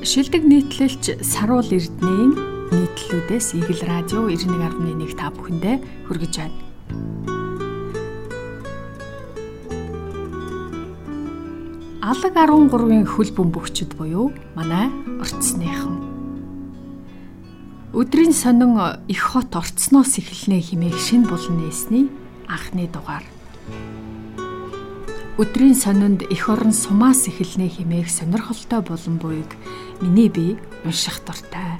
Шилдэг нийтлэлч Саруул Эрдэнийн нийтлүүдээс Игэл радио 91.1 та бүхэндээ хүргэж байна. Алаг 13-ын хөл бөмбөгчд буюу манай орцсныхан. Өдрийн сонин их хот орцноос эхэлнэ химээх шин булан нээсний анхны дугаар. Өдрийн сонинд эх орон сумаас эхэлнэ химээх сонирхолтой болон буйг миний бие унших дуртай.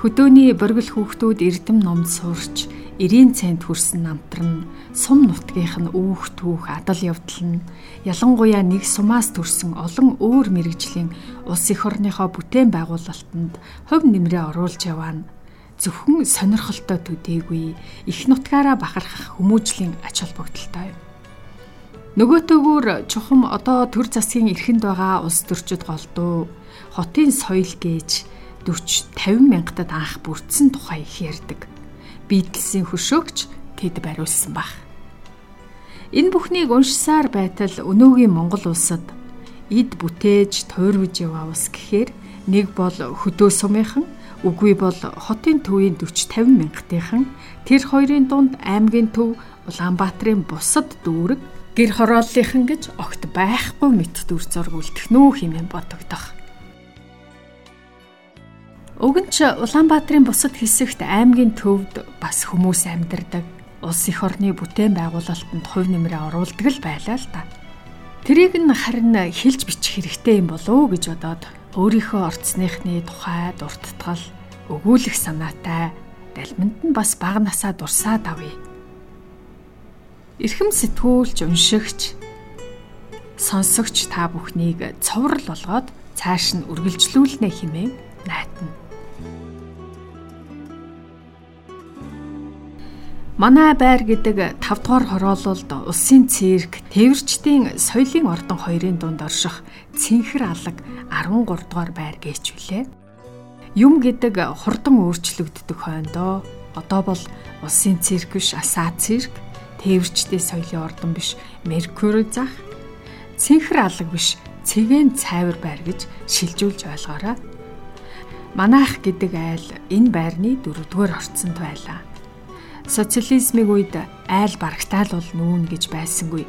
Хөдөөний боргил хүүхдүүд эрдэм номд суурч, эрийн цайнд хүрсэн намтар нь сум нутгийнх нь үүх түүх адал явдал нь ялангуяа нэг сумаас төрсэн олон өөр мэрэгжлийн улс эх орныхоо бүтээн байгуулалтанд хувь нэмрээ оруулж яваа нь зөвхөн сонирхолтой төдийгүй их нутгаараа бахархах хүмүүжлийн ач холбогдолтой юм. Нөгөөтөөгөр чухам одоо төр засгийн эрхэнд байгаа улс төрчид голдуу хотын соёл гэж 40 50 мянгатад анх бүрдсэн тухай их ярьдаг. Битлсийн хөшөөгч тэд бариулсан баг. Энэ бүхнийг уншсаар байтал өнөөгийн Монгол улсад эд бүтээж тойрвж яваа ус гэхээр нэг бол хөдөө сумынхан үгүй бол хотын төвийн 40 50 мянгатынхан тэр хоёрын дунд аймгийн төв Улаанбаатарын бусад дүүрэг гэр хорооллынхан гэж огт байхгүй мэт дүр зураг үлдэх нүү хэмээн бодогдох. Уг нь ч Улаанбаатарын бусад хэсэгт аймгийн төвд бас хүмүүс амьдардаг. Улс их орны бүтээн байгуулалтанд хувь нэмрээ оруулдаг л байлаа л та. Тэрийг нь харин хэлж бичих хэрэгтэй юм болов уу гэж бодоод өөрийнхөө орцныхны тухай дуртатгал өгүүлэх санаатай далминд нь бас баг насаа дурсаад авъя эрхэм сэтгүүлч уншигч сонсогч та бүхнийг цоврал болгоод цааш нь үргэлжлүүлнэ хэмээн найтна. Манай байр гэдэг 5 дугаар хороололд улсын цирк, тээвэрчдийн соёлын ордон хоёрын дунд орших цэнхэр алаг 13 дугаар байр гээчвүлээ. Юм гэдэг хурдан өөрчлөгддөг хойндоо одоо бол улсын цирк биш асаа цирк тээвэрчтэй соёлын ордон биш Меркури зах цэнхэр алаг биш цэгэн цайвар байр гэж шилжүүлж ойлгоорой. Манаах гэдэг айл энэ байрны дөрөвдүгээр орцонд байлаа. Социализмын үед айл барагтаал бол нүүн гэж байсангүй.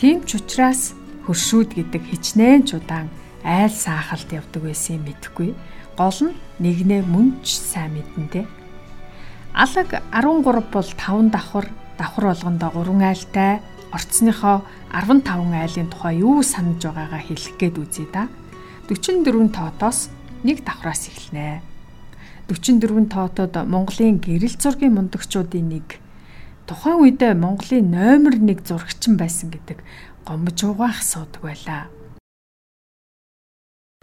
Тийм ч учраас хөршүүд гэдэг хичнээн чудаан айл саахалд явдаг байсан юм мэдхгүй. Гол нь нэгнээ мөнч сайн мэдэнтэй. Алаг 13 бол 5 давхар давхар болгондоо 3 айлтай орцсныхоо 15 айлын тухай юу санаж байгаагаа хэлэх гээд үзье да. 44 тоотоос нэг давхраас эхэлнэ. 44 тоотод Монголын гэрэл зургийн мундагчуудын нэг тухайн үедээ Монголын номер 1 зурагчин байсан гэдэг гомбожуугаах суудаг байлаа.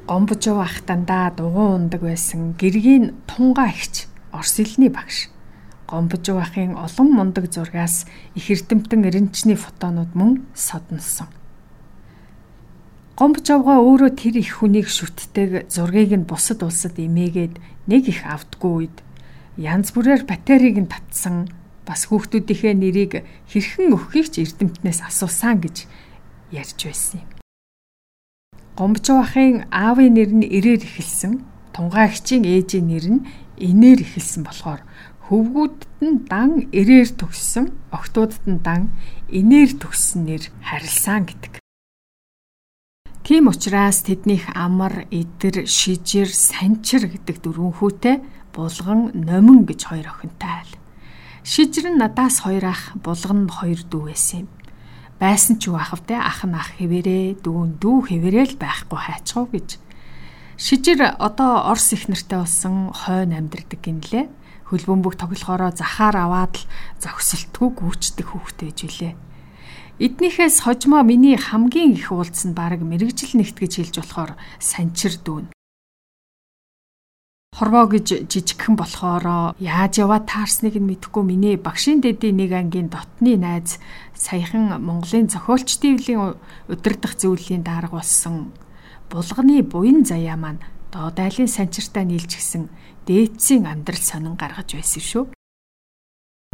Гомбожуугаах дандаа дугуй ундаг байсан гэргийн тунгаа ихч Орос хэлний багш гомбожуу ахын олон мундаг зургаас их эрдэмтэн эренчний фотонууд мөн содносон. Гомбожовгоо өөрөө тэр их хүнийг шүтдэг зургийг нь бусад улсад имээгээд нэг их автгүй үед янз бүрээр батарийг нь татсан бас хүүхдүүдийнхээ нэрийг хэрхэн өгөхийг ч эрдэмтнээс асуусан гэж ярьж байсан юм. Гомбожоо ахын аавын нэр нь ирээр эхэлсэн, тунгаагчийн ээжийн нэр нь инээр эхэлсэн болохоор хөвгүүдэд нь дан эрээр төгссөн, охтуудад нь дан инээр төгссөн нэр харилсан гэдэг. Тийм учраас тэднийх амар, эдэр, шижир, санчир гэдэг дөрвөн хүүтэй булган, номин гэж хоёр охинтой айл. Шижир нь надаас хоёр ах, булган нь хоёр дүү байсан юм. Байсан ч юу ахвдэ ах нь ах хэвээрээ, дүү нь дүү хэвээрээ л байхгүй хайчгав гэж. Шижир одоо Орос их нартай болсон хойно амьдардаг гинлээ хөлбөмбөг тоглохороо захаар аваад л зогсолтгүй гүйчдэг хүүхдээ жилээ. Эднийхээс хожмоо миний хамгийн их уулз нь баг мэрэгжил нэгт гэж хэлж болохоор санчир дүүн. Хорвоо гэж жижигхэн болохоор яаж яваа таарсныг нь мэдэхгүй миний багшийн дэдийн нэг ангийн дотны найз саяхан Монголын зохиолч дэвлийн удирдах зөвлөлийн дарга болсон булганы буян заяа маань доод айлын санчиртаа нийлж гисэн дээдсийн амьдрал сонин гаргаж байсан шүү.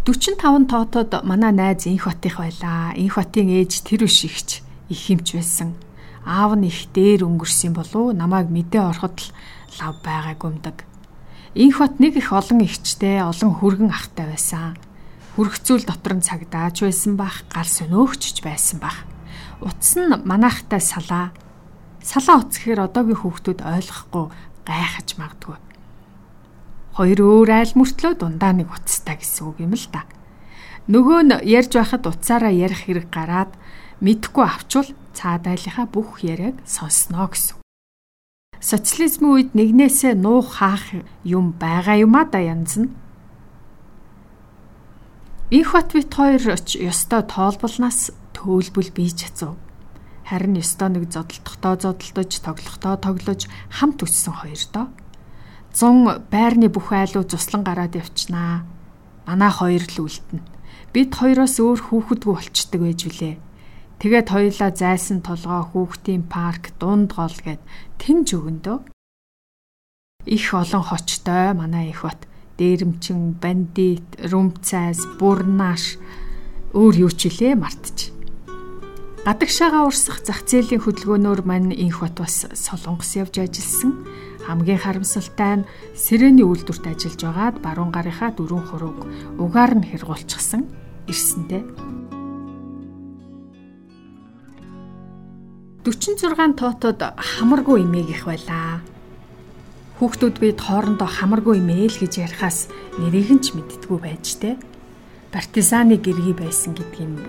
45 тоотод манай найз инх хотынх байлаа. Инх хотын ээж тэр үш ихч их хэмч байсан. Аав нь их дээр өнгөрсөн болов намайг мэдээ ороход л лав байгааг өмдөг. Инх бат нэг их олон ихчтэй олон хүргэн ахтай байсан. Хүрхцүүл дотор нь цагдаач байсан бах, гал сөнөөгчж байсан бах. Утас нь манайхтай салаа. Салаа утас гэхээр одоогийн хүүхдүүд ойлгохгүй гайхаж магадгүй. Хоёр өөр айл мөртлөө дундаа нэг утастай гэсэн үг юм л да. Нөгөө нь ярьж байхад утсаараа ярих хэрэг гараад мэдхгүй авчвал цаад айлынхаа бүх яриаг сонсноо гэсэн. Социализмын үед нэгнээсээ нуух хаах юм байгаа юм а да янз нь. Их бат бит хоёр ёстой тоолболноос төөлбөл бий чацав. Харин ёстой нэг зодтолтогтоо зодтолтож, тоглохдоо тоглож хамт өссөн хоёр доо. Зун байрны бүх айлуу цуслан гараад явчнаа. Манай хоёр л үлдэнэ. Бид хоёроос өөр хүүхэдгүй болчдөг байж үлээ. Тэгээд хоёлаа зайсан толгоо хүүхдийн парк дунд гол гэд тэнж өгөндөө. Их олон хочтой манай их бат дээрэмчин, бандит, румцайс, бурнаш өөр юу ч илээ мартчих. Гадагшаага урсах зах зээлийн хөдөлгөөнөөр мань инх бат бас солонгос явж ажилласан. Хамгийн харамсалтай нь Сэрэний үйлдвэрт ажиллаж байгаад баруун гарынхаа дөрвөн хурууг угаар нь хэрэгулчихсан ирсэндээ. 46 тоотод хамаргүй имээг их байлаа. Хүүхдүүд бид хоорондоо хамаргүй имээл гэж ярихаас нэрийг нь ч мэддгүү байж тээ. Партизаны гэргий байсан юм.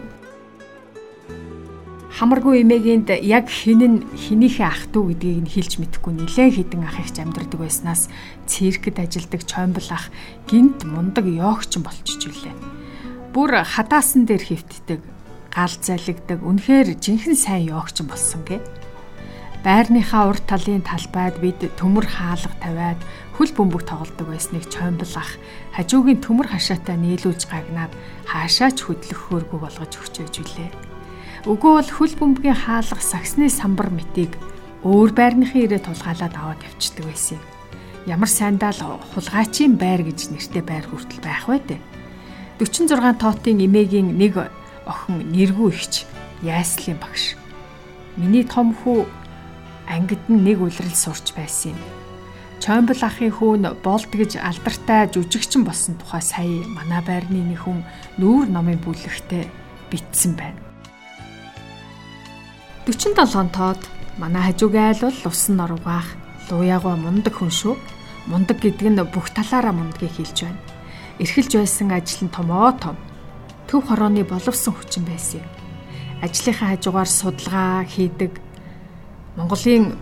Хамаргүй имээгэнд яг хэн нь хэнийхээ ах トゥ гэдгийг нь хэлж мэдэхгүй нилээ хідэн ах ихч амьдардаг байснаас циркэд ажилдаг чоймбол ах гинт мундаг йогч болчихжүүлээ. Бүр хадаасан дээр хөвтдөг гал залгидаг үнэхээр жинхэнэ сайн йогч болсон гэ. Байрныхаа урд талын талбайд бид төмөр хаалга тавиад хөл бөмбөг тоглодог байсныг чоймблах хажуугийн төмөр хашаатай нийлүүлж гагнаад хаашаач хөдлөхөөргүй болгож өгчөөж үлээ. Өгөө бол хөл бөмбөгийн хаалга саксны самбар мэтийг өөр байрныхын ирээ тулгаалаад аваад явчихдаг байсан юм. Ямар сайндаа л хулгайчийн байр гэж нэртэй байр хүртэл байх бай тээ. 46 тоотын эмээгийн нэг охин нэргүй ихч яаслын багш. Миний том хүү ангид нь нэг үлрэл сурч байсан юм. Чоймбол ахын хүүн болд гэж алдартай жүжигчин болсон тухай сая манай байрны нэг хүн нүүр номын бүлэгтээ битсэн байна. 47 тоод манай хажуугийн айл бол усан нургаах луягва мундаг хүн шүү. Мундаг гэдэг нь бүх талаараа мундгийг хэлж байна. Эрхэлж байсан ажил нь томоо том төв хорооны боловсон хүчин байсан юм. Ажлынхаа хажуугаар судалгаа хийдэг Монголын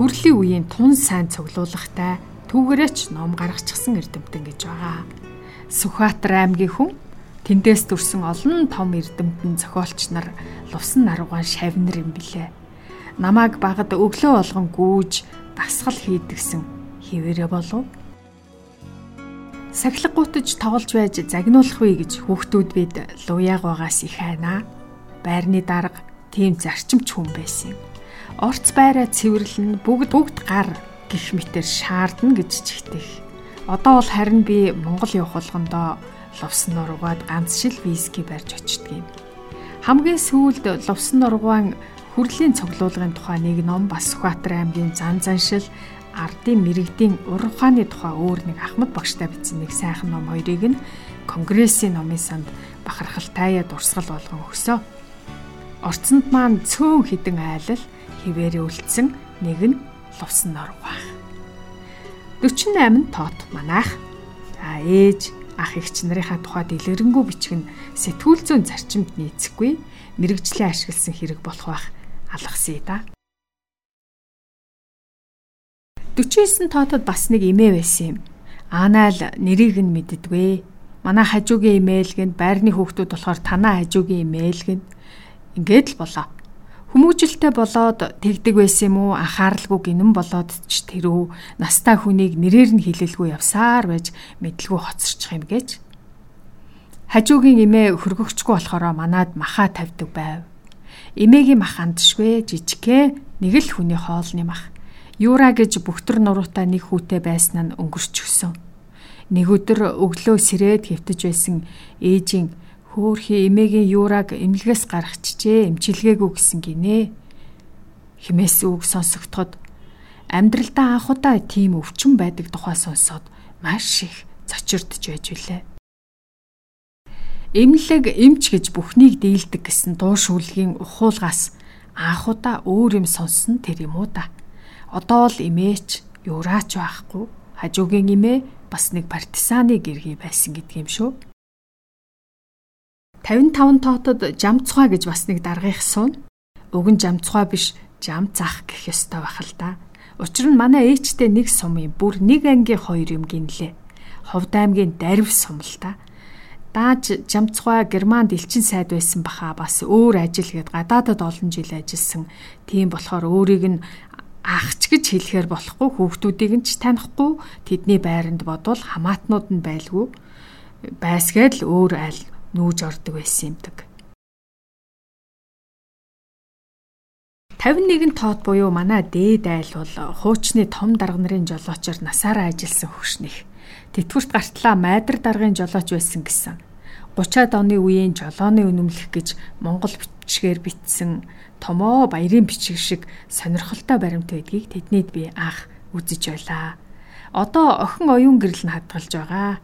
хүрлийн үеийн тун сайн цуглуулгатай түүгээрээч ном гаргачихсан эрдэмтэн гэж байгаа. Сүхбаатар аймгийн хүн тэндээс дүрсэн олон том эрдэмтэн зохиолч нар лувсан наруугаан шавнар юм билээ. Намааг багад өглөө болгон гүүж дасгал хийдгсэн хിവэрэ болов сахилга гутаж тоглож байж загнуулах вэ гэж хүүхдүүд бид луяг байгаас их хайнаа. Байрны дарга тийм зарчимч хүн байсан юм. Орц байраа цэвэрлэн бүгд бүгд гар гих мэтэр шаардна гэж чигтэх. Одоо бол харин би Монгол явах болгондоо лувсан нургаад ганц шил виски барьж юм. Хамгийн сүүлд лувсан нургаан хүрлийн цуглуулгын тухай нэг ном бас Сүхбаатар аймгийн зан заншил ардын мэрэгдийн уран ухааны тухай өөр нэг Ахмад багштай бичсэн нэг сайхан ном хоёрыг нь конгрессийн номын санд бахархалтай дурсгал болгон өгсөө. Орцонд маань цөөн хідэн айлал хിവэрэ үлдсэн нэг нь лувсан нор баг. 48 тоот манайх. За ээж ах эгч нарынхаа тухай дэлгэрэнгүй бичгэн сэтгүүл зүйн зарчимд нийцэхгүй мэрэгжлийн ашигласан хэрэг болох байх алгасъя да. 49 тоотод бас нэг имээ байсан юм. Аанаал нэрийг нь мэддэгвэ. Манай хажуугийн имэйлгэнд байрны хүүхдүүд болохоор танаа хажуугийн имэйлгэнд ингээд л болоо. Хүмүүжилтэй болоод тэгдэг байсан юм уу? Анхааралгүй гинэн болоод ч тэрүү настай хүнийг нэрээр нь хилэлгүй явсаар байж мэдлгүй хоцорчих юм гэж. Хажуугийн имээ хөргөгчгүй болохоор манад маха тавьдаг байв. Имээгийн мах андшгүй жижигхэн нэг л хүний хоолны мах. Юра гэж бүхтэр нуруутай нэг хүүтэй байсан нь өнгөрч өсөн. Нэг өдөр өглөө сэрээд хэвтэж байсан ээжийн хөөхи эмээгийн юраг эмнэлгээс гаргачихжээ эмчилгээгүй гэсэн гинэ. химээс үг сонсогдоход амьдралдаа анх удаа тийм өвчин байдаг тухай сонсоод маш их зочирдж байж билээ. Эмнэлэг эмч гэж бүхнийг дийлдэг гэсэн дуу шүлгийн ухуулгаас анх удаа өөр юм сонсон тэр юм уу да. Одоо л эмээч, юураач байхгүй. Хажуугийн эмээ бас нэг партизаны гэргий байсан гэдэг юм шүү. 55 тоотод жамцгой гэж бас нэг даргаих суун. Уг нь жамцгой биш, жам зах гэх ёстой байх л да. Учир нь манай ээжтэй нэг сум юм, бүр нэг ангийн хоёр юм гинлээ. Ховд аймгийн дарив сум л та. Дааж жамцгой Германд элчин сайд байсан баха бас өөр ажил гээд гадаадад олон жил ажилласан. Тийм болохоор өөрийг нь ахч гэж хэлэхээр болохгүй хүүхдүүдийг нь ч танихгүй тэдний байранд бодвол хамаатнууд нь байлгүй байсгээд л өөр айл нүүж ордог байсан юмдаг. 51 тоот буюу манай дээд айл бол хуучны том дарга нарын жолоочор насаараа ажилласан хөгшнөх. Тэтгүрт гартлаа майдар даргын жолооч байсан гэсэн. 30-аад оны үеийн жолооны үнэмлэх гэж монгол бичгээр бичсэн томоо баярын бичиг шиг сонирхолтой баримт байдгийг тэднийд би анх үзэж байлаа. Одоо охин оюун гэрэл нь хадгалж байгаа.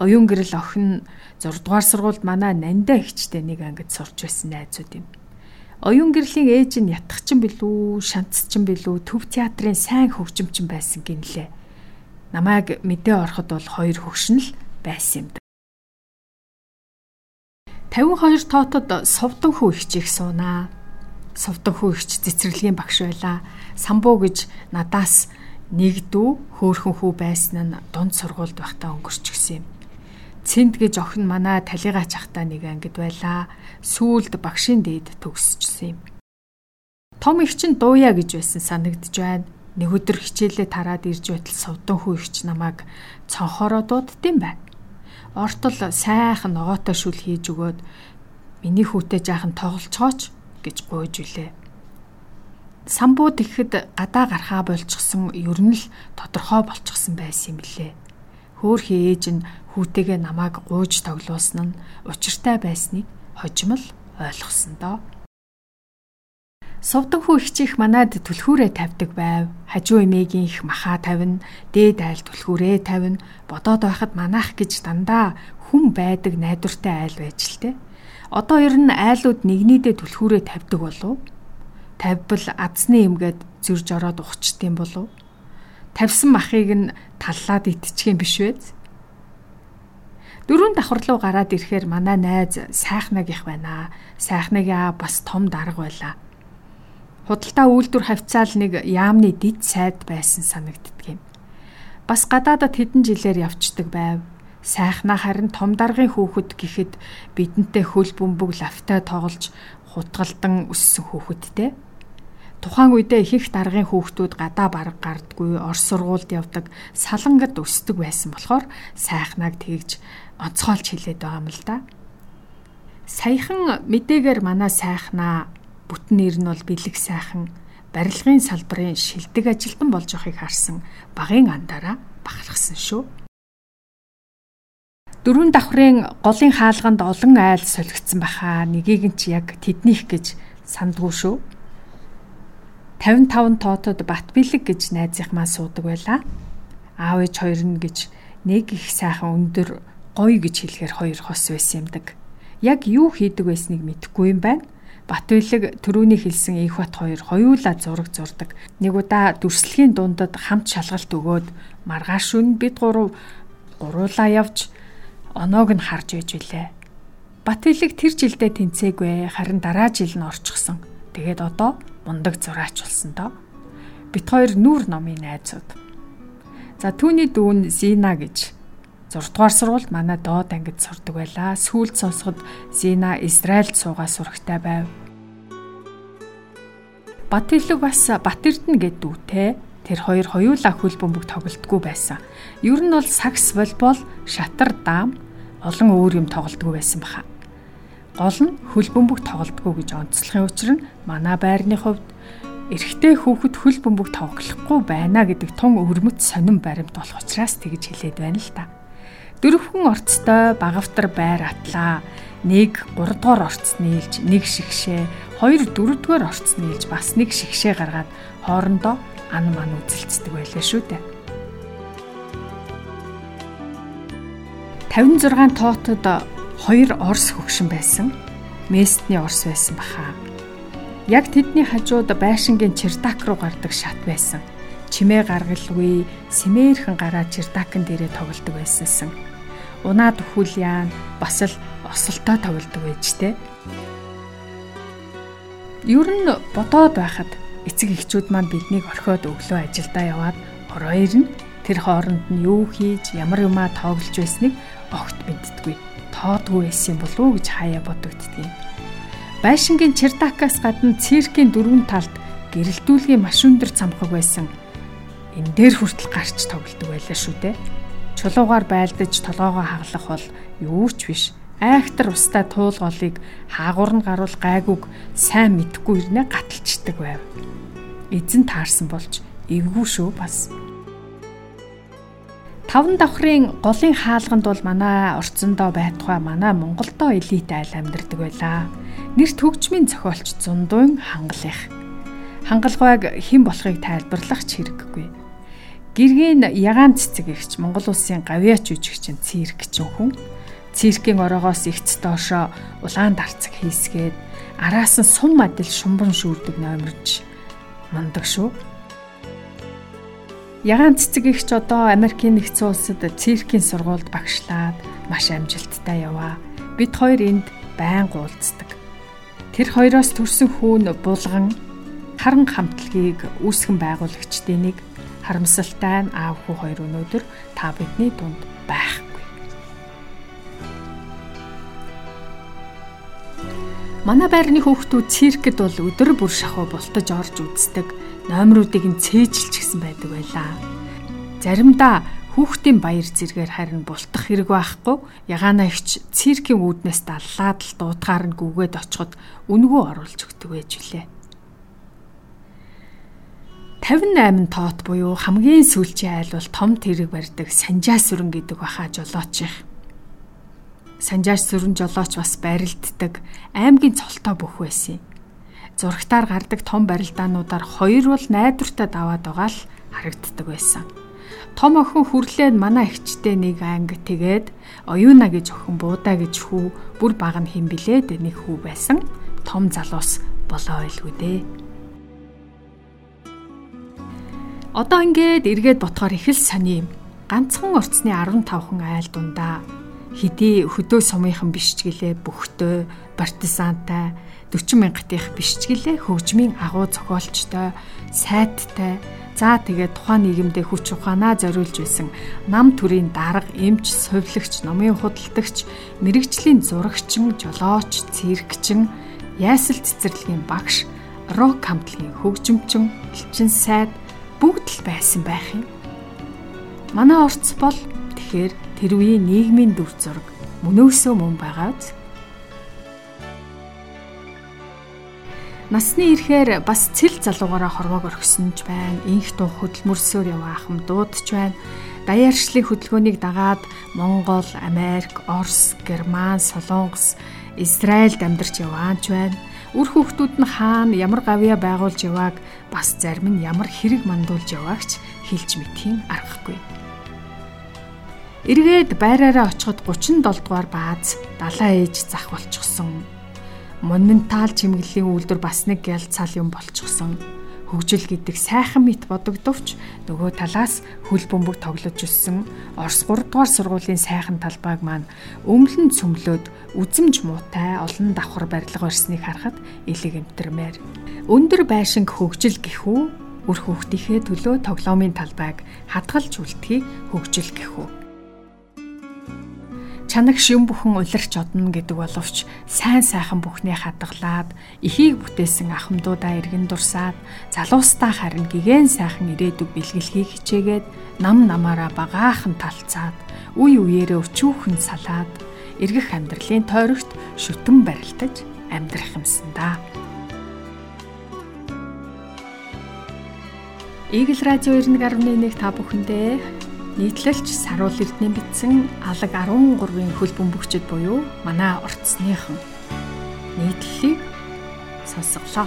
Оюун гэрэл охин 6 дугаар сургуульд манай нандаа ихчтэй нэг ангид сурч байсан найзууд юм. Оюун гэрлийн ээж нь ятгчин билүү, шантцчин билүү, төв театрын сайн хөгжимчин байсан гинлээ. Намайг мэдээ ороход бол хоёр хөгшин л байсан юм. 52 тоотод совдон хүү ихчих суунаа совдог хүү ихч цэцэрлэгийн багш байла. Самбуу гэж надаас нэг дүү хөөхөн хүү байсан нь дунд сургуульд байхдаа өнгөрчихсөн юм. Цэнд гэж охин манай талигаа чахтаа нэг ангид байла. Сүүлд багшийн дээд төгсчихсэн юм. Том их чинь дууя гэж байсан санагдж байна. Нэг өдөр хичээлээ тараад ирж байтал совдон хүү ихч намайг цонхороо дууддсан байна. Ортол сайхан ногоотой шүл хийж өгөөд миний хүүтэй жаахан тоглолцооч гэж гуйж үлээ. Самбууд ихэд гадаа гарахаа болчихсон ер нь л тодорхой болчихсон байсан юм лээ. Хөөхий ээж нь хүүтэйгээ намайг гуйж тоглуулсан нь учиртай байсныг хожимол ойлгосон доо. Сувдаг хүү ихчих манад түлхүүрээ тавьдаг байв. Хажуу эмээгийн их махаа тавина, дээд айл түлхүүрээ тавина. Бодоод байхад манайх гэж дандаа хүн байдаг найдвартай айл байж л тээ. Одоо ер нь айлууд нэгнийдээ түлхүүрээ тавьдаг болов. Тавьбал адсны эмгээд зөрж ороод ухчдсан болов. Тавьсан махыг нь таллаад идчих юм биш вэ? Дөрөв давхар руу гараад ирэхээр манай найз сайхнаг их байна. Сайхнагаа бас том дарга байлаа. Худалдаа үйлдвэр хавцаал нэг яамны дид сайд байсан санагддаг юм. Бас гадаадад хэдэн жилээр явцдаг байв сайхнаа харин том даргын хүүхэд гэхэд бидэнтэй хөл бөмбөг лавтай тоглож хутгалдан өссөн хүүхэдтэй. Тухайн үедээ их их даргын хүүхдүүд гадаа бараг гардгүй орс сургуульд явдаг салангад өсдөг байсан болохоор сайхнаг тэгж онцгойлж хэлээд байгаа юм л да. Саяхан мэдээгээр манай сайхнаа бүтэн нэр нь бол бэлэг сайхан барилгын салбарын шилдэг ажилтан болж байгааг харсан багын андаараа бахархсан шүү. Дөрвөн давхрын голын хаалганд олон айл солигдсон баха. Нэгийг нь ч яг тэднийх гэж сандгүй шүү. 55 тоотод бат бэлэг гэж найзынхмаа суудаг байлаа. Аав ээж хоёр нь гэж нэг их сайхан өндөр гоё гэж хэлэхээр хоёр хос байсан юмдаг. Яг юу хийдэг байсныг мэдэхгүй юм байна. Батбэлэг төрөүний хэлсэн их бат хоёр хоёулаа зураг зурдаг. Нэг удаа дүрслэгийн дундад хамт шалгалт өгөөд маргааш шүн бид гурав гуруулаа явж оноог нь харж байж билээ. Батэлэг тэр жилдээ тэнцээгүй харин дараа жил нь орчихсон. Тэгээд одоо мундаг зураач болсон доо. Бит хоёр нүүр номын найзууд. За түүний дүүн Зина гэж 6 дугаар сургуульд манай доод ангид сурдаг байлаа. Сүүлд сонсоход Зина Израильд суугаа сурагтай байв. Батэлэг бас Батэрдэн гэд дүүтэй. Тэр хоёр хоёулаа хөл бөмбөг тоглолтгүй байсан. Ер нь бол сакс волейбол, шатар даам олон өөр юм тоглолтгүй байсан баха. Гол нь хөл бөмбөг тоглолтгүй гэж онцлохын учир нь манай байрны хувьд эрэгтэй хүүхэд хөл бөмбөг тоглохгүй байна гэдэг тун өвөрмөц сонин баримт болох учраас тэгж хэлээд байна л та. Дөрөвхөн орцтой багавтар байр атлаа. Нэг 3 дугаар орц нийлж нэг шигшээ, хоёр 4 дугаар орц нийлж бас нэг шигшээ гаргаад хоорондоо ан ман үзэлцдэг байлаа шүү дээ. 56 тоотод хоёр орс хөгшин байсан. Местний орс байсан баха. Яг тэдний хажууд байшингийн чердак руу гардаг шат байсан. Чимээ гаргалгүй сэмээрхэн гараа чердакн дээрээ тоглодог байсансан. Унаад өхүүл яан бас л осолтой тоглодог байжтэй. Ер нь бодоод байхад эцэг эхчүүд маань биднийг орхиод өглөө ажилдаа яваад ороо ирнэ. Тэр хооронд нь юу хийж ямар юмаа тоглож байсныг огт мэддэггүй. Тоодгүй байсан болов уу гэж хаяа бодогддгийг. Байшингийн чердакаас гадна циркийн дөрвөн талд гэрэлтүүлгийн маш өндөр цамхаг байсан. Энэ дээр хүртэл гарч тоглодог байлаа шүү дээ. Чулуугаар байлдаж толгоогоо хаглах бол юу ч биш айхтар устаа туулголыг хаагур нь гаруул гайгүйг сайн мэдхгүй ирнэ гаталчдаг байв. Эзэн таарсан болж эвгүй шүү бас. Таван давхрын голын хаалганд бол манай орцондоо байтугай манай Монголдоо элит айл амьдардаг байлаа. Нэрт хөгжмийн зохиолч Зундуун хангалих. Хангалгайг хэн болохыг тайлбарлах ч хэрэггүй. Гэргийн ягаан цэцэг ихч Монгол улсын гавьяач жүжигчин циркчин хүн Циркийн ороогоос ихц доошоо улаан дарцаг хийсгээд араас нь сум мадил шумбан шүүрдэг номерч мундаг шүү. Ягаан цэцэг ихч одоо Америкийн нэгдсэн улсад циркийн сургуульд багшлаад маш амжилттай яваа. Бид хоёр энд байнга уулздаг. Тэр хоёроос төрсэн хүүн булган харан хамтлагийг үүсгэн байгуулагчдын нэг харамсалтай нь аав хүү хоёр өнөөдөр та бидний дунд байх. Манай байрны хүүхдүүд циркэд бол өдөр бүр шахуу бултаж орж үздэг. Номеруудыг нь цээжилч гисэн байдаг байлаа. Заримдаа хүүхдийн баяр зэргээр харин бултах хэрэг байхгүй. Ягаана ихч циркийн үүднээс даллаад л дуутгаар нь гүгээд очиход үнгүү оруулж өгдөг байж үлээ. 58 тоот буюу хамгийн сүүлчийн айл бол том тэрэг барьдаг санжаа сүрэн гэдэг баха жолооч их санжааш сүрэн жолооч бас барилддаг аймгийн цолтой бүх байсан юм. Зурагтаар гардаг том барилдаануудаар хоёр бол найдвартай даваад байгаа л харагддаг байсан. Том охин хүрлээд манай ихчтэй нэг анги тэгээд оюуна гэж охин буудаа гэж хүү бүр баг нь хэм билээд нэг хүү байсан. Том залуус болоо байлгүй дээ. Одоо ингээд эргээд ботхоор их л сони юм. Ганцхан орцны 15 хүн айл дундаа хэдий хөдөө сумынхан биш ч гэлээ бөхтөө партизантай 40 мянгатынх биш ч гэлээ хөгжмийн агуу зохиолчтой сайттай за тэгээд тухайн нийгэмдээ хүч ухаанаа зориулж байсан нам төрийн дарга эмч совилогч номын худалдагч мэрэгжлийн зурагчин жолооч циркчин ясал цэцэрлэгийн багш рок хамтлагийн хөгжимчин элчин сайд бүгд л байсан байх юм. Манай орц бол тэгэхээр тэр үеийн нийгмийн дүр зураг мөнөөсөө мөн байгаа үз. Насны ирэхээр бас цэл залуугаараа хорвоог орхисон ч байна. Инх дуу хөдөлмөрсөөр яваа ахм дуудч байна. Даяаршлын хөдөлгөөнийг дагаад Монгол, Америк, Орос, Герман, Солонгос, Израильд амьдарч яваач байна. Үр хүүхдүүд нь хаана ямар гавья байгуулж явааг бас зарим нь ямар хэрэг мандуулж яваагч хэлж мэдхийн аргагүй. Эргээд байраараа очиход 37 дугаар бааз далаа ээж зах болчихсон. Монументал чимэглэлийн үйлдвэр бас нэг гялцал юм болчихсон. Хөгжил гэдэг сайхан мэт бодогдовч нөгөө талаас хөл бөмбөг тоглож өссөн Орос 3 дугаар сургуулийн сайхан талбайг маань өмлөн цөмлөөд үзэмж муутай олон давхар барилга барьсныг харахад элэг эмтэрмээр. Өндөр байшинг хөгжил гэхүү үр хүүхдийнхээ төлөө тоглоомын талбайг хадгалж үлдэхийг хөгжил гэхүү чанагш юм бүхэн улирч одно гэдэг боловч сайн сайхан бүхнээ хадгалаад эхийг бүтээсэн ахмдуудаа эргэн дурсаад залуустаа харин гигэн сайхан ирээдүг бэлгэлхийг хичээгээд нам намаараа багаахан талцаад үе үеэрээ өчүүхэн салаад эргэх амьдралын тойрогт шүтэн барилдаж амьдрах юмсан да. Игэл радио 91.1 та бүхэндээ нийтлэлч Саруул Эрдэнэ бичсэн алаг 13-ын хөл бөмбөгчд буюу манай орцсныхан нийтлэлийг сонсголоо.